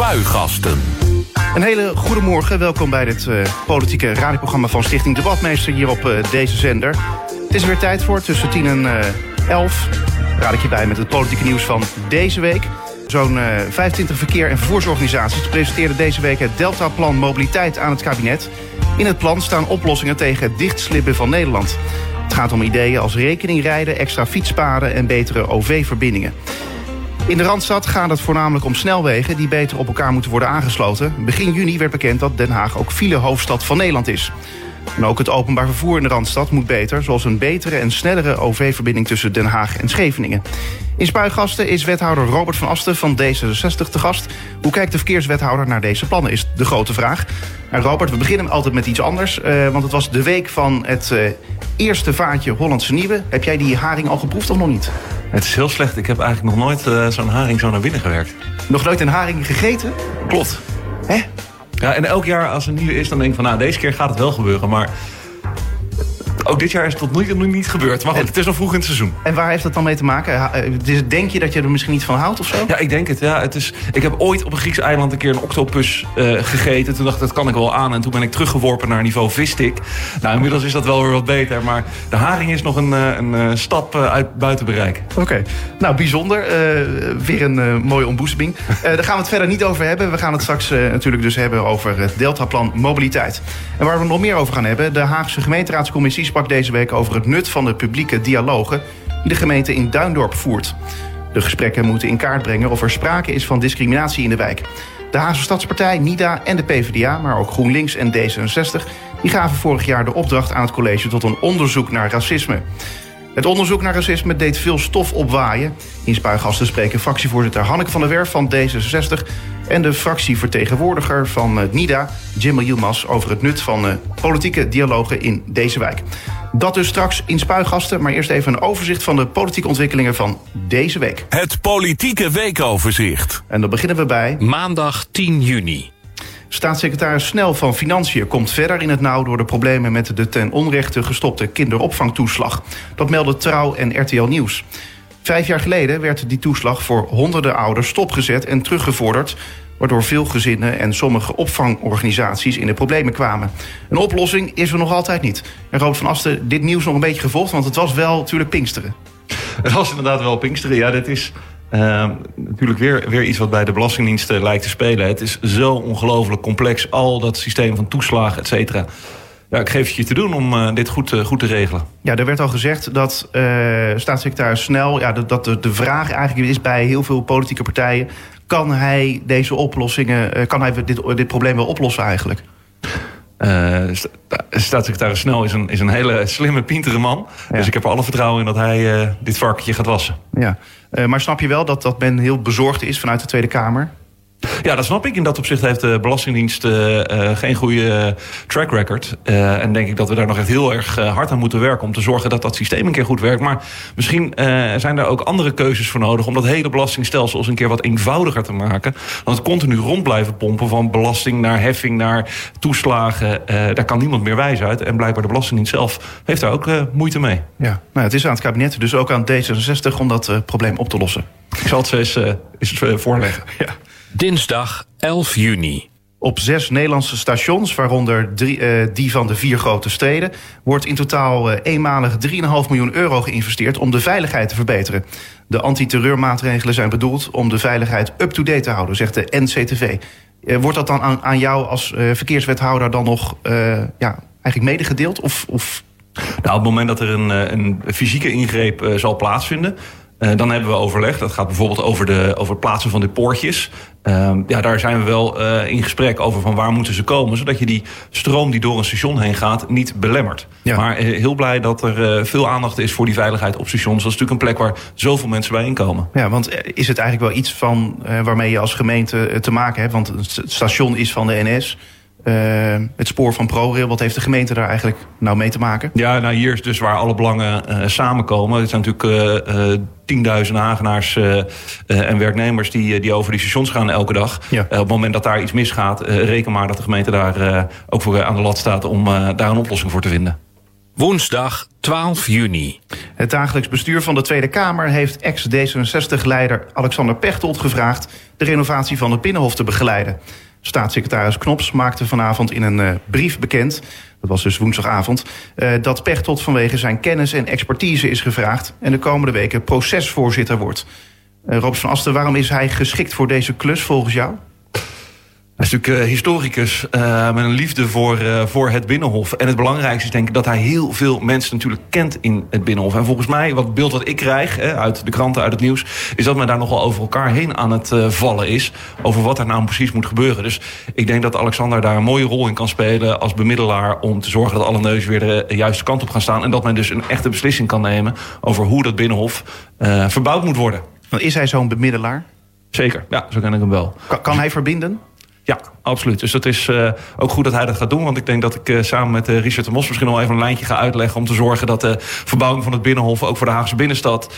Spuigasten. Een hele goede morgen. Welkom bij dit uh, politieke radioprogramma van Stichting Debatmeester hier op uh, deze zender. Het is weer tijd voor tussen 10 en uh, 11. Raad ik je bij met het politieke nieuws van deze week. Zo'n 25 verkeer- en vervoersorganisaties presenteerden deze week het Deltaplan Mobiliteit aan het kabinet. In het plan staan oplossingen tegen het dichtslippen van Nederland. Het gaat om ideeën als rekeningrijden, extra fietspaden en betere OV-verbindingen. In de Randstad gaat het voornamelijk om snelwegen die beter op elkaar moeten worden aangesloten. Begin juni werd bekend dat Den Haag ook filehoofdstad van Nederland is. En ook het openbaar vervoer in de Randstad moet beter... zoals een betere en snellere OV-verbinding tussen Den Haag en Scheveningen. In Spuigasten is wethouder Robert van Asten van D66 te gast. Hoe kijkt de verkeerswethouder naar deze plannen, is de grote vraag. En Robert, we beginnen altijd met iets anders. Uh, want het was de week van het uh, eerste vaatje Hollandse Nieuwe. Heb jij die haring al geproefd of nog niet? Het is heel slecht. Ik heb eigenlijk nog nooit uh, zo'n haring zo naar binnen gewerkt. Nog nooit een haring gegeten? Klopt. Hè? Ja, en elk jaar als er nieuwe is, dan denk ik van... nou, deze keer gaat het wel gebeuren, maar... Ook dit jaar is het tot nu toe niet gebeurd. Maar goed, het is nog vroeg in het seizoen. En waar heeft dat dan mee te maken? Denk je dat je er misschien niet van houdt of zo? Ja, ik denk het. Ja. het is, ik heb ooit op een Grieks eiland een keer een octopus uh, gegeten. Toen dacht ik, dat kan ik wel aan. En toen ben ik teruggeworpen naar niveau visstick. Nou, inmiddels is dat wel weer wat beter. Maar de haring is nog een, een, een stap uit buiten bereik. Oké. Okay. Nou, bijzonder. Uh, weer een uh, mooie ontboezeming. daar gaan we het verder niet over hebben. We gaan het straks natuurlijk dus hebben over het Deltaplan Mobiliteit. En waar we nog meer over gaan hebben... de Haagse gemeenteraadscommissie sprak deze week over het nut van de publieke dialogen die de gemeente in Duindorp voert. De gesprekken moeten in kaart brengen of er sprake is van discriminatie in de wijk. De Haagse Stadspartij, NIDA en de PvdA, maar ook GroenLinks en D66... die gaven vorig jaar de opdracht aan het college tot een onderzoek naar racisme. Het onderzoek naar racisme deed veel stof opwaaien. In Spuigasten spreken fractievoorzitter Hanneke van der Werf van D66... en de fractievertegenwoordiger van het NIDA, Jim Yilmaz... over het nut van politieke dialogen in deze wijk. Dat dus straks in Spuigasten, maar eerst even een overzicht... van de politieke ontwikkelingen van deze week. Het politieke weekoverzicht. En dan beginnen we bij... Maandag 10 juni. Staatssecretaris Snel van Financiën komt verder in het nauw... door de problemen met de ten onrechte gestopte kinderopvangtoeslag. Dat meldde Trouw en RTL Nieuws. Vijf jaar geleden werd die toeslag voor honderden ouders stopgezet en teruggevorderd waardoor veel gezinnen en sommige opvangorganisaties in de problemen kwamen. Een oplossing is er nog altijd niet. En Robert van Asten, dit nieuws nog een beetje gevolgd, want het was wel natuurlijk Pinksteren. Het was inderdaad wel Pinksteren, ja, dat is... Uh, natuurlijk weer, weer iets wat bij de Belastingdienst uh, lijkt te spelen. Het is zo ongelooflijk complex, al dat systeem van toeslagen, et cetera. Ja, ik geef het je te doen om uh, dit goed, goed te regelen. Ja, er werd al gezegd dat staatssecretaris Snel... Ja, dat, dat de, de vraag eigenlijk is bij heel veel politieke partijen... kan hij deze oplossingen, kan hij dit, dit probleem wel oplossen eigenlijk? Uh, staatssecretaris Snel is een, is een hele slimme, pintere man. Ja. Dus ik heb er alle vertrouwen in dat hij uh, dit varkentje gaat wassen. Ja. Maar snap je wel dat, dat men heel bezorgd is vanuit de Tweede Kamer? Ja, dat snap ik. In dat opzicht heeft de Belastingdienst uh, geen goede track record. Uh, en denk ik dat we daar nog echt heel erg hard aan moeten werken... om te zorgen dat dat systeem een keer goed werkt. Maar misschien zijn er ook andere keuzes voor nodig... om dat hele belastingstelsel eens een keer wat eenvoudiger te maken. Want het continu rond blijven pompen van belasting naar heffing naar toeslagen... daar kan niemand meer wijs uit. En blijkbaar de Belastingdienst zelf heeft daar ook moeite mee. Ja, nou, het is aan het kabinet, dus ook aan D66 om dat probleem op te lossen. Ik zal het eens, eens voorleggen. Ja. Dinsdag 11 juni. Op zes Nederlandse stations, waaronder drie, uh, die van de vier grote steden, wordt in totaal uh, eenmalig 3,5 miljoen euro geïnvesteerd om de veiligheid te verbeteren. De antiterreurmaatregelen zijn bedoeld om de veiligheid up-to-date te houden, zegt de NCTV. Uh, wordt dat dan aan, aan jou als verkeerswethouder dan nog ja, eigenlijk medegedeeld? Of, of... Nou, op het moment dat er een, een fysieke ingreep zal plaatsvinden, uh, dan hebben we overleg. Dat gaat bijvoorbeeld over, de, over het plaatsen van de poortjes. Uh, ja, daar zijn we wel uh, in gesprek over van waar moeten ze komen... zodat je die stroom die door een station heen gaat niet belemmert. Ja. Maar heel blij dat er veel aandacht is voor die veiligheid op stations. Dat is natuurlijk een plek waar zoveel mensen bij inkomen. Ja, want is het eigenlijk wel iets van waarmee je als gemeente te maken hebt? Want het station is van de NS... Uh, het spoor van ProRail, wat heeft de gemeente daar eigenlijk nou mee te maken? Ja, nou hier is dus waar alle belangen uh, samenkomen. Het zijn natuurlijk uh, tienduizenden Hagenaars en werknemers die, die over die stations gaan elke dag. Ja. op het moment dat daar iets misgaat, reken maar dat de gemeente daar ook voor aan de lat staat om daar een oplossing voor te vinden. Woensdag 12 juni. Het dagelijks bestuur van de Tweede Kamer heeft ex-D66-leider Alexander Pechtold gevraagd de renovatie van het Binnenhof te begeleiden. Staatssecretaris Knops maakte vanavond in een uh, brief bekend, dat was dus woensdagavond, uh, dat Pechtold vanwege zijn kennis en expertise is gevraagd en de komende weken procesvoorzitter wordt. Uh, van Asten, waarom is hij geschikt voor deze klus volgens jou? Hij is natuurlijk uh, historicus uh, met een liefde voor, uh, voor het Binnenhof. En het belangrijkste is denk ik dat hij heel veel mensen natuurlijk kent in het Binnenhof. En volgens mij, wat beeld wat ik krijg hè, uit de kranten, uit het nieuws... is dat men daar nogal over elkaar heen aan het vallen is. Over wat er nou precies moet gebeuren. Dus ik denk dat Alexander daar een mooie rol in kan spelen als bemiddelaar... om te zorgen dat alle neus weer de juiste kant op gaan staan. En dat men dus een echte beslissing kan nemen over hoe dat Binnenhof verbouwd moet worden. Is hij zo'n bemiddelaar? Zeker, ja, zo ken ik hem wel. Kan, kan hij verbinden? Ja, absoluut. Dus dat is uh, ook goed dat hij dat gaat doen. Want ik denk dat ik uh, samen met uh, Richard de Mos misschien wel even een lijntje ga uitleggen... om te zorgen dat de verbouwing van het Binnenhof... ook voor de Haagse binnenstad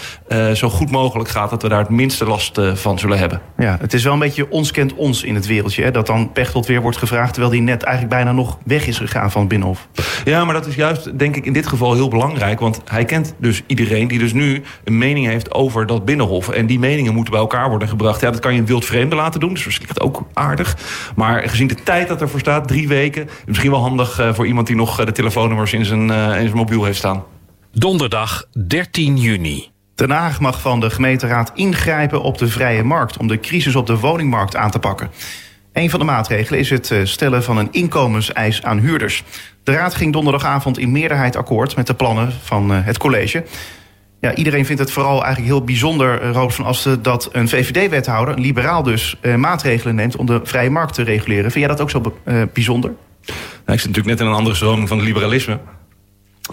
zo goed mogelijk gaat... dat we daar het minste last van zullen hebben. Ja, het is wel een beetje ons kent ons in het wereldje. Hè? Dat dan Pechtold weer wordt gevraagd... terwijl die net eigenlijk bijna nog weg is gegaan van het Binnenhof. Ja, maar dat is juist, denk ik, in dit geval heel belangrijk. Want hij kent dus iedereen die dus nu een mening heeft over dat Binnenhof. En die meningen moeten bij elkaar worden gebracht. Ja, dat kan je een wild vreemde laten doen. Dus misschien het ook aardig. Maar gezien de tijd dat ervoor staat, drie weken... misschien wel handig uh, voor iemand die nog uh, de telefoonnummers in zijn, uh, in zijn mobiel heeft staan. Donderdag 13 juni. Den Haag mag van de gemeenteraad ingrijpen op de vrije markt... om de crisis op de woningmarkt aan te pakken. Een van de maatregelen is het stellen van een inkomenseis aan huurders. De raad ging donderdagavond in meerderheid akkoord met de plannen van het college... Ja, iedereen vindt het vooral eigenlijk heel bijzonder, Robert van Asten... dat een VVD-wethouder, een liberaal dus, eh, maatregelen neemt... om de vrije markt te reguleren. Vind jij dat ook zo uh, bijzonder? Nou, ik zit natuurlijk net in een andere stroming van het liberalisme.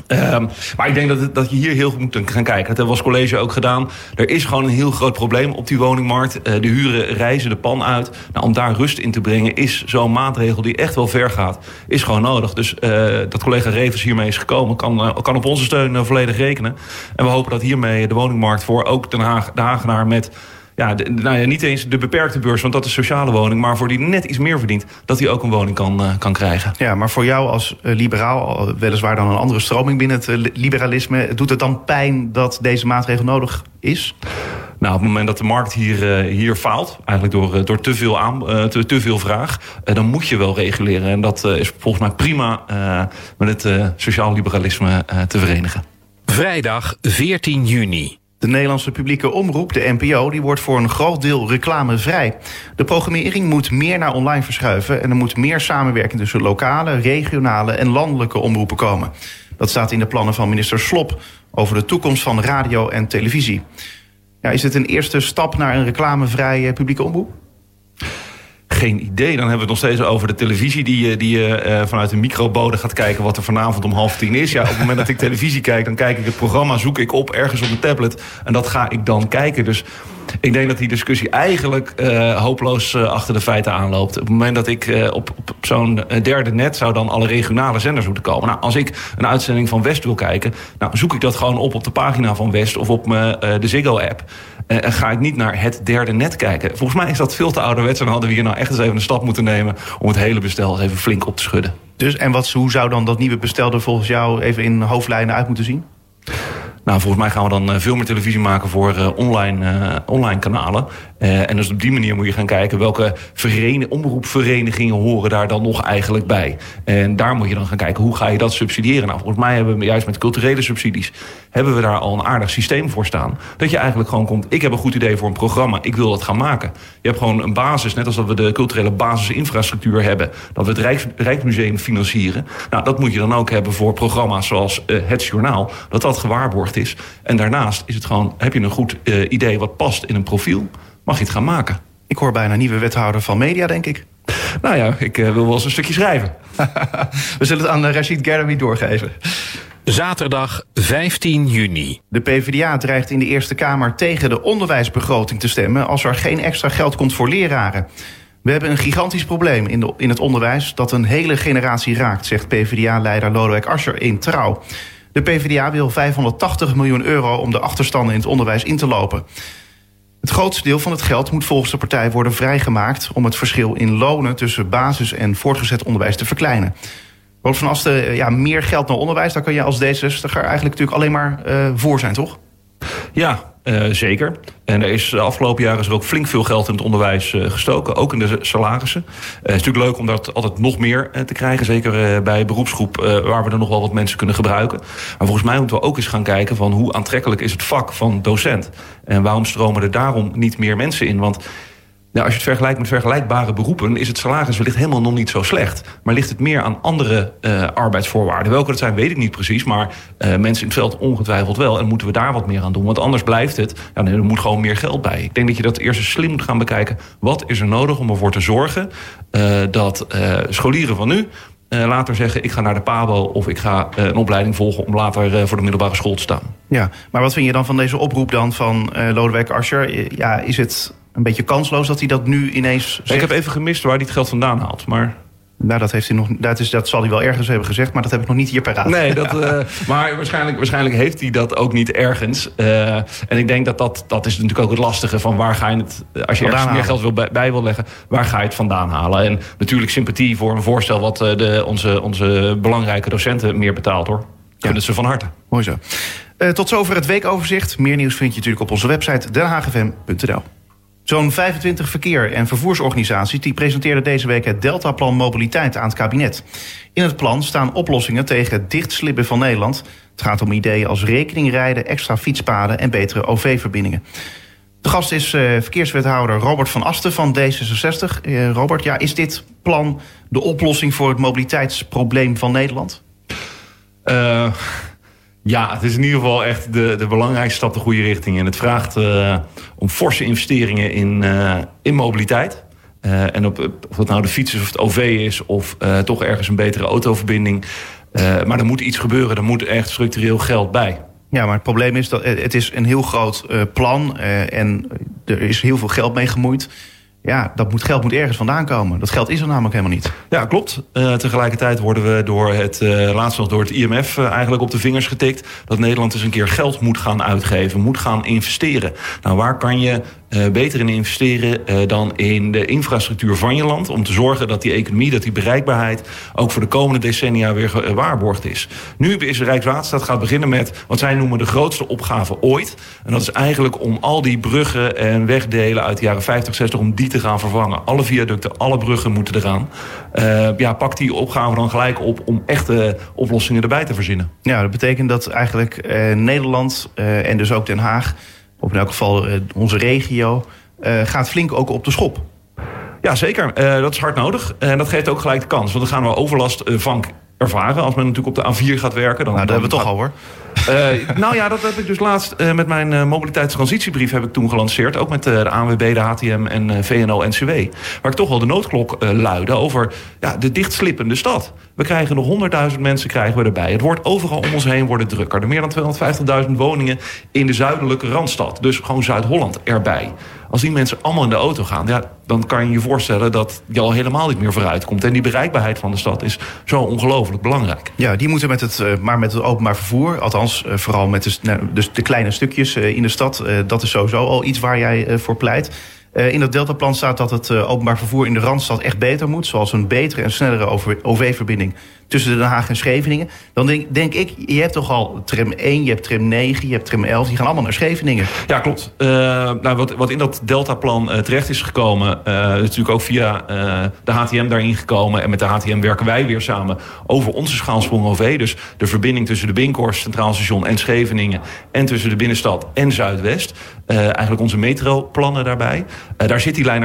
Um, maar ik denk dat, dat je hier heel goed moet gaan kijken. Dat hebben we als college ook gedaan. Er is gewoon een heel groot probleem op die woningmarkt. Uh, de huren reizen de pan uit. Nou, om daar rust in te brengen is zo'n maatregel die echt wel ver gaat. Is gewoon nodig. Dus uh, dat collega Revens hiermee is gekomen... kan, uh, kan op onze steun volledig rekenen. En we hopen dat hiermee de woningmarkt voor ook Den Haag, de Hagenaar... met ja, de, nou ja, niet eens de beperkte beurs, want dat is sociale woning... maar voor die net iets meer verdient, dat hij ook een woning kan, uh, kan krijgen. Ja, maar voor jou als uh, liberaal, weliswaar dan een andere stroming binnen het uh, liberalisme... doet het dan pijn dat deze maatregel nodig is? Nou, op het moment dat de markt hier, hier faalt, eigenlijk door, door te, veel aan, te, te, veel vraag, dan moet je wel reguleren. En dat is volgens mij prima met het sociaal liberalisme te verenigen. Vrijdag 14 juni. De Nederlandse publieke omroep, de NPO, die wordt voor een groot deel reclamevrij. De programmering moet meer naar online verschuiven en er moet meer samenwerking tussen lokale, regionale en landelijke omroepen komen. Dat staat in de plannen van minister Slop over de toekomst van radio en televisie. Ja, is dit een eerste stap naar een reclamevrije publieke omroep? Geen idee. Dan hebben we het nog steeds over de televisie... die, die je uh, vanuit een microbode gaat kijken... wat er vanavond om half tien is. Ja, op het moment dat ik televisie kijk... dan kijk ik het programma, zoek ik op ergens op mijn tablet... en dat ga ik dan kijken. Dus ik denk dat die discussie eigenlijk uh, hopeloos uh, achter de feiten aanloopt. Op het moment dat ik uh, op, op zo'n derde net zou dan alle regionale zenders moeten komen. Nou, als ik een uitzending van West wil kijken, nou, zoek ik dat gewoon op op de pagina van West of op de Ziggo-app. En ga ik niet naar het derde net kijken. Volgens mij is dat veel te ouderwets en hadden we hier nou echt eens even een stap moeten nemen om het hele bestel even flink op te schudden. Dus en wat, hoe zou dan dat nieuwe bestel er volgens jou even in hoofdlijnen uit moeten zien? Nou, volgens mij gaan we dan veel meer televisie maken voor uh, online, uh, online kanalen. Uh, en dus op die manier moet je gaan kijken welke omroepverenigingen horen daar dan nog eigenlijk bij. En daar moet je dan gaan kijken hoe ga je dat subsidiëren. Nou, volgens mij hebben we juist met culturele subsidies hebben we daar al een aardig systeem voor staan. Dat je eigenlijk gewoon komt, ik heb een goed idee voor een programma, ik wil dat gaan maken. Je hebt gewoon een basis, net als dat we de culturele basisinfrastructuur hebben. Dat we het Rijks, Rijksmuseum financieren. Nou, dat moet je dan ook hebben voor programma's zoals Het Journaal. Dat dat gewaarborgd is. En daarnaast is het gewoon, heb je een goed uh, idee wat past in een profiel, mag je het gaan maken. Ik hoor bijna een nieuwe wethouder van media, denk ik. Nou ja, ik uh, wil wel eens een stukje schrijven. We zullen het aan uh, Rashid Garami doorgeven. Zaterdag 15 juni. De PvdA dreigt in de Eerste Kamer tegen de onderwijsbegroting te stemmen... als er geen extra geld komt voor leraren. We hebben een gigantisch probleem in, de, in het onderwijs... dat een hele generatie raakt, zegt PvdA-leider Lodewijk Asscher in Trouw. De PvdA wil 580 miljoen euro om de achterstanden in het onderwijs in te lopen. Het grootste deel van het geld moet volgens de partij worden vrijgemaakt... om het verschil in lonen tussen basis- en voortgezet onderwijs te verkleinen. Robert van Asten, ja, meer geld naar onderwijs, daar kan je als D66er eigenlijk natuurlijk alleen maar uh, voor zijn, toch? Ja, uh, zeker. En er is de afgelopen jaren is ook flink veel geld in het onderwijs uh, gestoken, ook in de salarissen. het is natuurlijk leuk om dat altijd nog meer te krijgen, zeker bij beroepsgroep waar we er nog wel wat mensen kunnen gebruiken. Maar volgens mij moeten we ook eens gaan kijken van hoe aantrekkelijk is het vak van docent. En waarom stromen er daarom niet meer mensen in? Want nou, als je het vergelijkt met vergelijkbare beroepen, is het salaris wellicht helemaal nog niet zo slecht. Maar ligt het meer aan andere uh, arbeidsvoorwaarden? Welke dat zijn, weet ik niet precies. Maar uh, mensen in het veld ongetwijfeld wel. En moeten we daar wat meer aan doen? Want anders blijft het. Ja, er moet gewoon meer geld bij. Ik denk dat je dat eerst eens slim moet gaan bekijken. Wat is er nodig om ervoor te zorgen uh, dat scholieren van nu later zeggen... ik ga naar de PABO of ik ga een opleiding volgen... om later voor de middelbare school te staan. Ja, maar wat vind je dan van deze oproep dan van Lodewijk Asscher? Ja, is het een beetje kansloos dat hij dat nu ineens zegt. Ik heb even gemist waar hij het geld vandaan haalt. Maar nou, dat, heeft hij nog, dat, is, dat zal hij wel ergens hebben gezegd, maar dat heb ik nog niet hier paraat. Nee, dat, uh, maar waarschijnlijk, waarschijnlijk heeft hij dat ook niet ergens. Uh, en ik denk dat dat, dat is natuurlijk ook het lastige van waar ga je het... Als je ergens meer geld wil bij, bij, wil leggen, waar ga je het vandaan halen? En natuurlijk sympathie voor een voorstel wat uh, de, onze, onze belangrijke docenten meer betaalt, hoor. Kunnen ja. ze van harte. Mooi zo. tot zover het weekoverzicht. Meer nieuws vind je natuurlijk op onze website denhagfm.nl. Zo'n 25 verkeer- en vervoersorganisaties die presenteerden deze week het Deltaplan Mobiliteit aan het kabinet. In het plan staan oplossingen tegen het dichtslippen van Nederland. Het gaat om ideeën als rekeningrijden, extra fietspaden en betere OV-verbindingen. De gast is uh, verkeerswethouder Robert van Asten van D66. Uh, eh, Robert, ja, is dit plan de oplossing voor het mobiliteitsprobleem van Nederland? Uh, ja, het is in ieder geval echt de, de belangrijkste stap de goede richting. En het vraagt uh, om forse investeringen in, uh, in mobiliteit. Uh, en op, of het nou de fiets is of het OV is... of toch ergens een betere autoverbinding. maar er moet iets gebeuren. Er moet echt structureel geld bij. Ja, maar het probleem is dat het is een heel groot plan... en er is heel veel geld mee gemoeid ja, dat moet, geld moet ergens vandaan komen. Dat geld is er namelijk helemaal niet. Ja, klopt. Uh, tegelijkertijd worden we door het, uh, laatst nog door het IMF uh, eigenlijk op de vingers getikt... dat Nederland eens een keer geld moet gaan uitgeven, moet gaan investeren. Nou, waar kan je beter in investeren uh, dan in de infrastructuur van je land. Om te zorgen dat die economie, dat die bereikbaarheid ook voor de komende decennia weer gewaarborgd is. Nu is de Rijkswaterstaat gaat beginnen met wat zij noemen de grootste opgave ooit. En dat is eigenlijk om al die bruggen en wegdelen uit de jaren 50, 60, om die te gaan vervangen. Alle viaducten, alle bruggen moeten eraan. Ja, pak die opgave dan gelijk op om echte oplossingen erbij te verzinnen. Ja, dat betekent dat eigenlijk Nederland en dus ook Den Haag of in elk geval eh, onze regio, eh, gaat flink ook op de schop. Ja, zeker. Uh, dat is hard nodig. En dat geeft ook gelijk de kans. Want dan gaan we overlast van ervaren. Als men natuurlijk op de A4 gaat werken. Dan, nou, dat hebben we toch al hoor. Uh, nou ja, dat heb ik dus laatst uh, met mijn uh, mobiliteitstransitiebrief heb ik toen gelanceerd. Ook met de ANWB, de HTM en VNO-NCW. Waar ik toch wel de noodklok luidde over ja, de dichtslippende stad. We krijgen nog 100.000 mensen krijgen we erbij. Het wordt overal om ons heen wordt drukker. Er meer dan 250.000 woningen in de zuidelijke Randstad. Dus gewoon Zuid-Holland erbij. Als die mensen allemaal in de auto gaan, ja, dan kan je je voorstellen dat je al helemaal niet meer vooruit komt. En die bereikbaarheid van de stad is zo ongelooflijk belangrijk. Ja, die moeten met het, maar met het openbaar vervoer, althans vooral met nou, dus de kleine stukjes in de stad, dat is sowieso al iets waar jij voor pleit. Uh, in dat Deltaplan staat dat het uh, openbaar vervoer in de Randstad echt beter moet. Zoals een betere en snellere OV-verbinding tussen Den Haag en Scheveningen. Dan denk, denk, ik, je hebt toch al tram 1, je hebt tram 9, je hebt tram 11. Die gaan allemaal naar Scheveningen. Ja, klopt. Uh, nou, wat, wat in dat Deltaplan terecht is gekomen... is natuurlijk ook via de HTM daarin gekomen. En met de HTM werken wij weer samen over onze schaalsprong OV. Dus de verbinding tussen de Binkhorst Centraal Station en Scheveningen... en tussen de binnenstad en Zuidwest. eigenlijk onze metroplannen daarbij. Uh, daar zit die lijn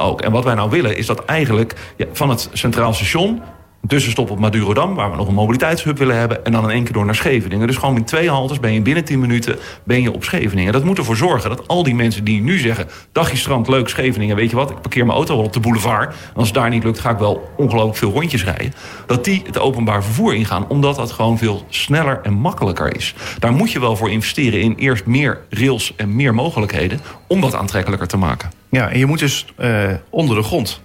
ook. En wat wij nou willen is dat eigenlijk van het Centraal Station tussenstop op Madurodam, waar we nog een mobiliteitshub willen hebben... en dan in één keer door naar Scheveningen. Dus gewoon in twee haltes ben je binnen 10 minuten ben je op Scheveningen. Dat moet ervoor zorgen dat al die mensen die nu zeggen... dagje strand, leuk Scheveningen, weet je wat... ik parkeer mijn auto wel op de boulevard... en als het daar niet lukt ga ik wel ongelooflijk veel rondjes rijden... dat die het openbaar vervoer ingaan... omdat dat gewoon veel sneller en makkelijker is. Daar moet je wel voor investeren in eerst meer rails en meer mogelijkheden... om dat aantrekkelijker te maken. Ja, en je moet dus uh, onder de grond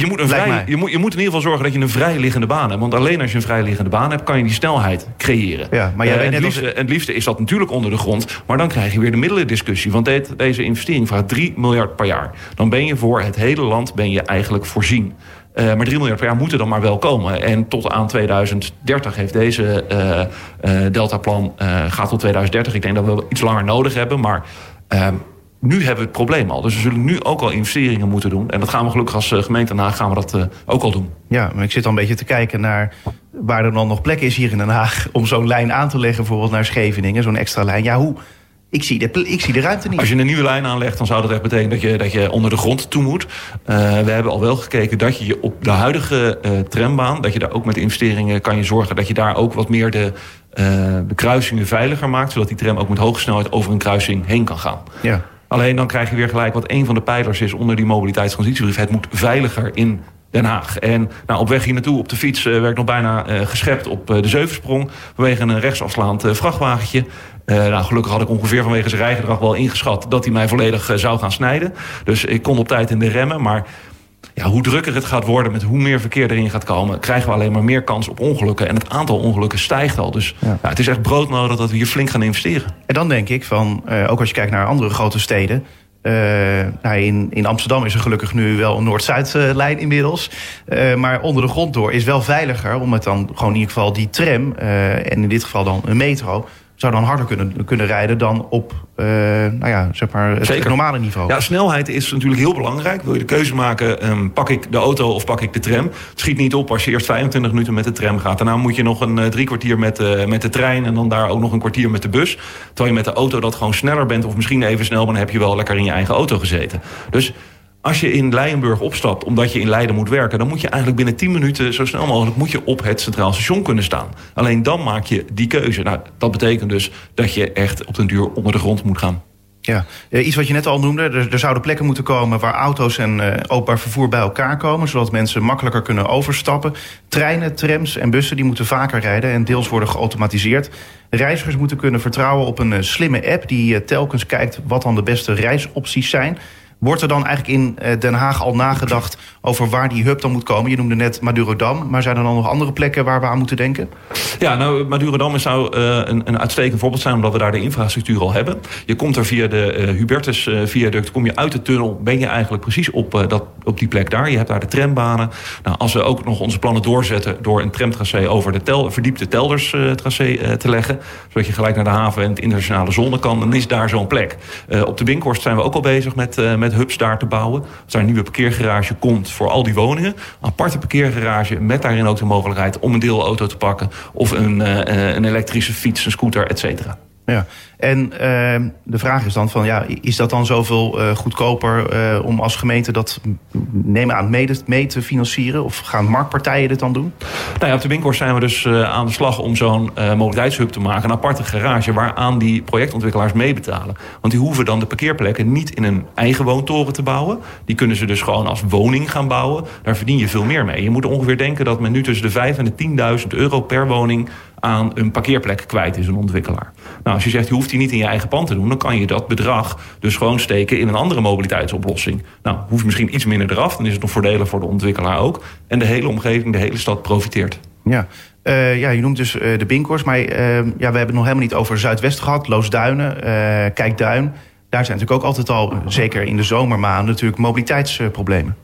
je moet, een vrij, je, moet, je moet in ieder geval zorgen dat je een vrijliggende baan hebt. Want alleen als je een vrijliggende baan hebt, kan je die snelheid creëren. Ja, maar jij uh, weet het, liefste, het liefste is dat natuurlijk onder de grond. Maar dan krijg je weer de middelendiscussie. Want dit, deze investering vraagt 3 miljard per jaar. Dan ben je voor het hele land ben je eigenlijk voorzien. maar 3 miljard per jaar moeten dan maar wel komen. En tot aan 2030 heeft deze Deltaplan gaat tot 2030. Ik denk dat we iets langer nodig hebben. Maar ehm, nu hebben we het probleem al. Dus we zullen nu ook al investeringen moeten doen. En dat gaan we gelukkig als gemeente Den Haag gaan we dat ook al doen. Ja, maar ik zit al een beetje te kijken naar waar er dan nog plek is hier in Den Haag... om zo'n lijn aan te leggen, bijvoorbeeld naar Scheveningen, zo'n extra lijn. Ja, hoe, ik zie, de, ik zie de ruimte niet. Als je een nieuwe lijn aanlegt, dan zou dat echt betekenen dat je, dat je onder de grond toe moet. Uh, we hebben al wel gekeken dat je op de huidige uh, trambaan, dat je daar ook met investeringen kan je zorgen dat je daar ook wat meer de, uh, de kruisingen veiliger maakt. Zodat die tram ook met hoge snelheid over een kruising heen kan gaan. Ja. Alleen dan krijg je weer gelijk wat een van de pijlers is onder die mobiliteitstransitiebrief. Het moet veiliger in Den Haag. En nou, op weg hier naartoe op de fiets werd ik nog bijna uh, geschept op uh, de Zeuvensprong. Vanwege een rechtsafslaand uh, vrachtwagentje. nou, gelukkig had ik ongeveer vanwege zijn rijgedrag wel ingeschat... dat hij mij volledig zou gaan snijden. Dus ik kon op tijd in de remmen. Maar ja, hoe drukker het gaat worden met hoe meer verkeer erin gaat komen... krijgen we alleen maar meer kans op ongelukken. En het aantal ongelukken stijgt al. Dus ja. het is echt broodnodig dat we hier flink gaan investeren. En dan denk ik van, ook als je kijkt naar andere grote steden... Uh, nou in, in Amsterdam is er gelukkig nu wel een Noord-Zuid-lijn inmiddels. Uh, maar onder de grond door is wel veiliger... om het dan gewoon in ieder geval die tram... En in dit geval dan een metro zou dan harder kunnen, kunnen rijden dan op uh, nou ja, zeg maar het Zeker. normale niveau. Ja, snelheid is natuurlijk heel belangrijk. Wil je de keuze maken, um, pak ik de auto of pak ik de tram? Het schiet niet op als je eerst 25 minuten met de tram gaat. Daarna moet je nog een uh, drie kwartier met, uh, met de trein... en dan daar ook nog een kwartier met de bus. Terwijl je met de auto dat gewoon sneller bent... of misschien even snel, maar dan heb je wel lekker in je eigen auto gezeten. Dus als je in Leijenburg opstapt omdat je in Leiden moet werken... dan moet je eigenlijk binnen 10 minuten zo snel mogelijk... moet je op het Centraal Station kunnen staan. Alleen dan maak je die keuze. Nou, dat betekent dus dat je echt op den duur onder de grond moet gaan. Ja, iets wat je net al noemde. Er, zouden plekken moeten komen waar auto's en uh, openbaar vervoer bij elkaar komen. Zodat mensen makkelijker kunnen overstappen. Treinen, trams en bussen die moeten vaker rijden en deels worden geautomatiseerd. Reizigers moeten kunnen vertrouwen op een uh, slimme app die telkens kijkt wat dan de beste reisopties zijn. Wordt er dan eigenlijk in Den Haag al nagedacht over waar die hub dan moet komen? Je noemde net Madurodam, maar zijn er dan nog andere plekken waar we aan moeten denken? Ja, nou, Madurodam zou uh, een, een uitstekend voorbeeld zijn... omdat we daar de infrastructuur al hebben. Je komt er via de uh, Hubertus-viaduct, kom je uit de tunnel... ben je eigenlijk precies op, dat, op die plek daar. Je hebt daar de trambanen. Nou, als we ook nog onze plannen doorzetten... door een tramtracé over de tel, verdiepte Telders-tracé te leggen... zodat je gelijk naar de haven en het internationale zone kan... dan is daar zo'n plek. op de Binkhorst zijn we ook al bezig met, met hubs daar te bouwen. Als daar een nieuwe parkeergarage komt voor al die woningen. Een aparte parkeergarage met daarin ook de mogelijkheid om een deelauto te pakken. Of een, uh, een elektrische fiets, een scooter, et cetera. Ja, en uh, de vraag is dan van, ja, is dat dan zoveel uh, goedkoper uh, om als gemeente dat nemen aan mee, mee te financieren? Of gaan marktpartijen dit dan doen? Nou ja, op de Winkhorst zijn we dus uh, aan de slag om zo'n mobiliteitshub te maken. Een aparte garage waaraan die projectontwikkelaars meebetalen. Want die hoeven dan de parkeerplekken niet in een eigen woontoren te bouwen. Die kunnen ze dus gewoon als woning gaan bouwen. Daar verdien je veel meer mee. Je moet ongeveer denken dat men nu tussen de 5 en de 10.000 euro per woning aan een parkeerplek kwijt is, een ontwikkelaar. Nou, als je zegt, je hoeft die niet in je eigen pand te doen... dan kan je dat bedrag dus gewoon steken in een andere mobiliteitsoplossing. Nou, hoeft misschien iets minder eraf, dan is het nog voordelig voor de ontwikkelaar ook. En de hele omgeving, de hele stad profiteert. Ja, uh, ja je noemt dus uh, de Binkors, maar uh, ja, we hebben het nog helemaal niet over Zuidwest gehad. Loosduinen, Kijkduin. Daar zijn natuurlijk ook altijd al, zeker in de zomermaanden, natuurlijk mobiliteitsproblemen.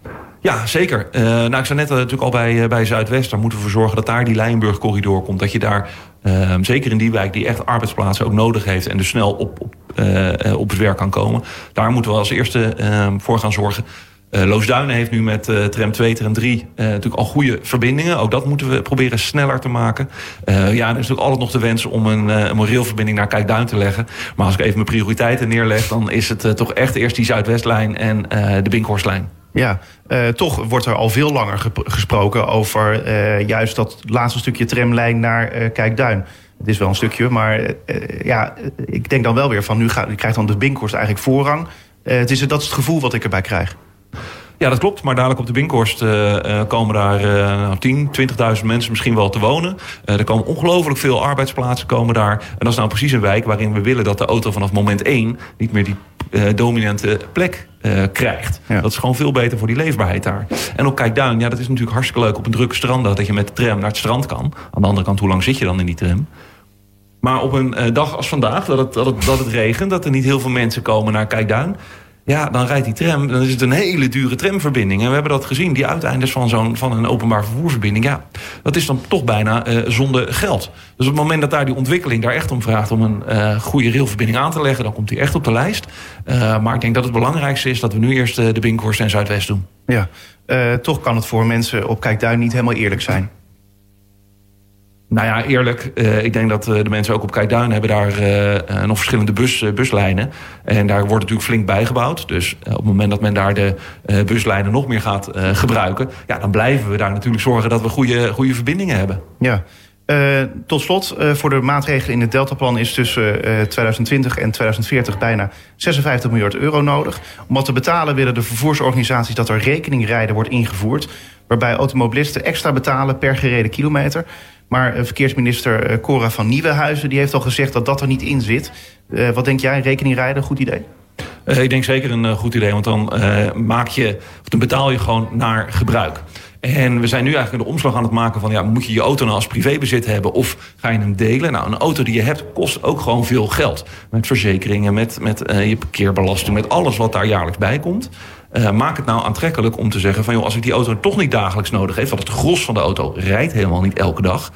Ja, zeker. Uh, nou, ik zei net uh, natuurlijk al bij, uh, bij Zuidwest. Daar moeten we voor zorgen dat daar die Lijnburg-corridor komt. Dat je daar, zeker in die wijk die echt arbeidsplaatsen ook nodig heeft... en dus snel op, op, op het werk kan komen. Daar moeten we als eerste voor gaan zorgen. Loosduinen heeft nu met tram 2, tram 3 natuurlijk al goede verbindingen. Ook dat moeten we proberen sneller te maken. ja, er is natuurlijk altijd nog de wens om een, een moreelverbinding naar Kijkduin te leggen. Maar als ik even mijn prioriteiten neerleg... dan is het toch echt eerst die Zuidwestlijn en de Binkhorstlijn. Ja, uh, toch wordt er al veel langer gesproken over uh, juist dat laatste stukje tramlijn naar uh, Kijkduin. Het is wel een stukje, maar ja, ik denk dan wel weer van nu krijgt dan de Binkhorst eigenlijk voorrang. het is, dat is het gevoel wat ik erbij krijg. Ja, dat klopt. Maar dadelijk op de Binkhorst komen daar uh, 10, 20.000 mensen misschien wel te wonen. Er komen ongelooflijk veel arbeidsplaatsen komen daar. En dat is nou precies een wijk waarin we willen dat de auto vanaf moment 1... niet meer die dominante plek krijgt. Ja. Dat is gewoon veel beter voor die leefbaarheid daar. En op Kijkduin, ja, dat is natuurlijk hartstikke leuk op een drukke strand... dat je met de tram naar het strand kan. Aan de andere kant, hoe lang zit je dan in die tram? Maar op een dag als vandaag, dat het, dat het, dat het regent... dat er niet heel veel mensen komen naar Kijkduin Ja, dan rijdt die tram, dan is het een hele dure tramverbinding. En we hebben dat gezien, die uiteindes van, zo'n, van een openbaar vervoersverbinding. Ja, dat is dan toch bijna uh, zonder geld. Dus op het moment dat daar die ontwikkeling daar echt om vraagt... om een uh, goede railverbinding aan te leggen, dan komt die echt op de lijst. Uh, maar ik denk dat het belangrijkste is dat we nu eerst de Binkhorst en Zuidwest doen. Ja, toch kan het voor mensen op Kijkduin niet helemaal eerlijk zijn. Nou ja, eerlijk. Uh, ik denk dat uh, de mensen ook op Kijkduin hebben daar uh, nog verschillende bus, buslijnen. En daar wordt natuurlijk flink bijgebouwd. Dus op het moment dat men daar de buslijnen nog meer gaat gebruiken... Ja, dan blijven we daar natuurlijk zorgen dat we goede, goede verbindingen hebben. Ja. tot slot, voor de maatregelen in het Deltaplan is tussen 2020 en 2040 bijna 56 miljard euro nodig. Om wat te betalen willen de vervoersorganisaties dat er rekeningrijden wordt ingevoerd. Waarbij automobilisten extra betalen per gereden kilometer. Maar eh, verkeersminister eh, Cora van Nieuwenhuizen die heeft al gezegd dat dat er niet in zit. Uh, wat denk jij, rekening rijden, goed idee? Ik denk zeker een goed idee, want dan maak je, dan betaal je gewoon naar gebruik. En we zijn nu eigenlijk de omslag aan het maken van... Ja, moet je je auto nou als privébezit hebben of ga je hem delen? Nou, een auto die je hebt kost ook gewoon veel geld. Met verzekeringen, met, met je parkeerbelasting... met alles wat daar jaarlijks bij komt. Uh, maak het nou aantrekkelijk om te zeggen van... joh, als ik die auto toch niet dagelijks nodig heb... want het gros van de auto rijdt helemaal niet elke dag...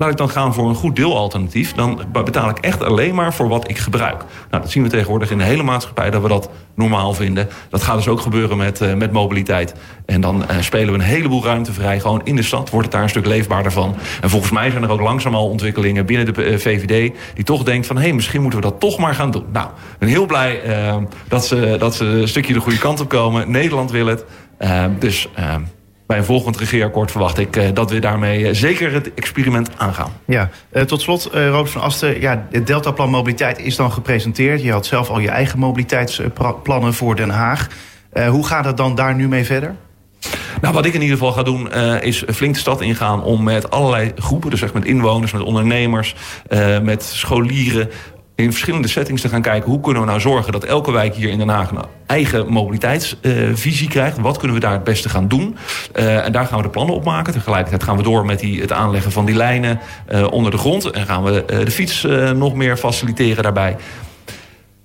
Laat ik dan gaan voor een goed deelalternatief. Dan betaal ik echt alleen maar voor wat ik gebruik. Nou, dat zien we tegenwoordig in de hele maatschappij dat we dat normaal vinden. Dat gaat dus ook gebeuren met, uh, met mobiliteit. En dan uh, spelen we een heleboel ruimte vrij. Gewoon in de stad wordt het daar een stuk leefbaarder van. En volgens mij zijn er ook langzaam al ontwikkelingen binnen de uh, VVD... die toch denkt van, hé, hey, misschien moeten we dat toch maar gaan doen. Nou, ik ben heel blij dat, ze, dat ze een stukje de goede kant op komen. Nederland wil het. dus bij een volgend regeerakkoord verwacht ik uh, dat we daarmee uh, zeker het experiment aangaan. Ja, uh, tot slot, Robert van Asten. Ja, het Deltaplan Mobiliteit is dan gepresenteerd. Je had zelf al je eigen mobiliteitsplannen voor Den Haag. hoe gaat het dan daar nu mee verder? Nou, wat ik in ieder geval ga doen, uh, is flink de stad ingaan om met allerlei groepen, dus echt met inwoners, met ondernemers, uh, met scholieren, in verschillende settings te gaan kijken... hoe kunnen we nou zorgen dat elke wijk hier in Den Haag... een eigen mobiliteitsvisie krijgt. Wat kunnen we daar het beste gaan doen? Uh, en daar gaan we de plannen op maken. Tegelijkertijd gaan we door met die, het aanleggen van die lijnen uh, onder de grond. En gaan we de fiets nog meer faciliteren daarbij.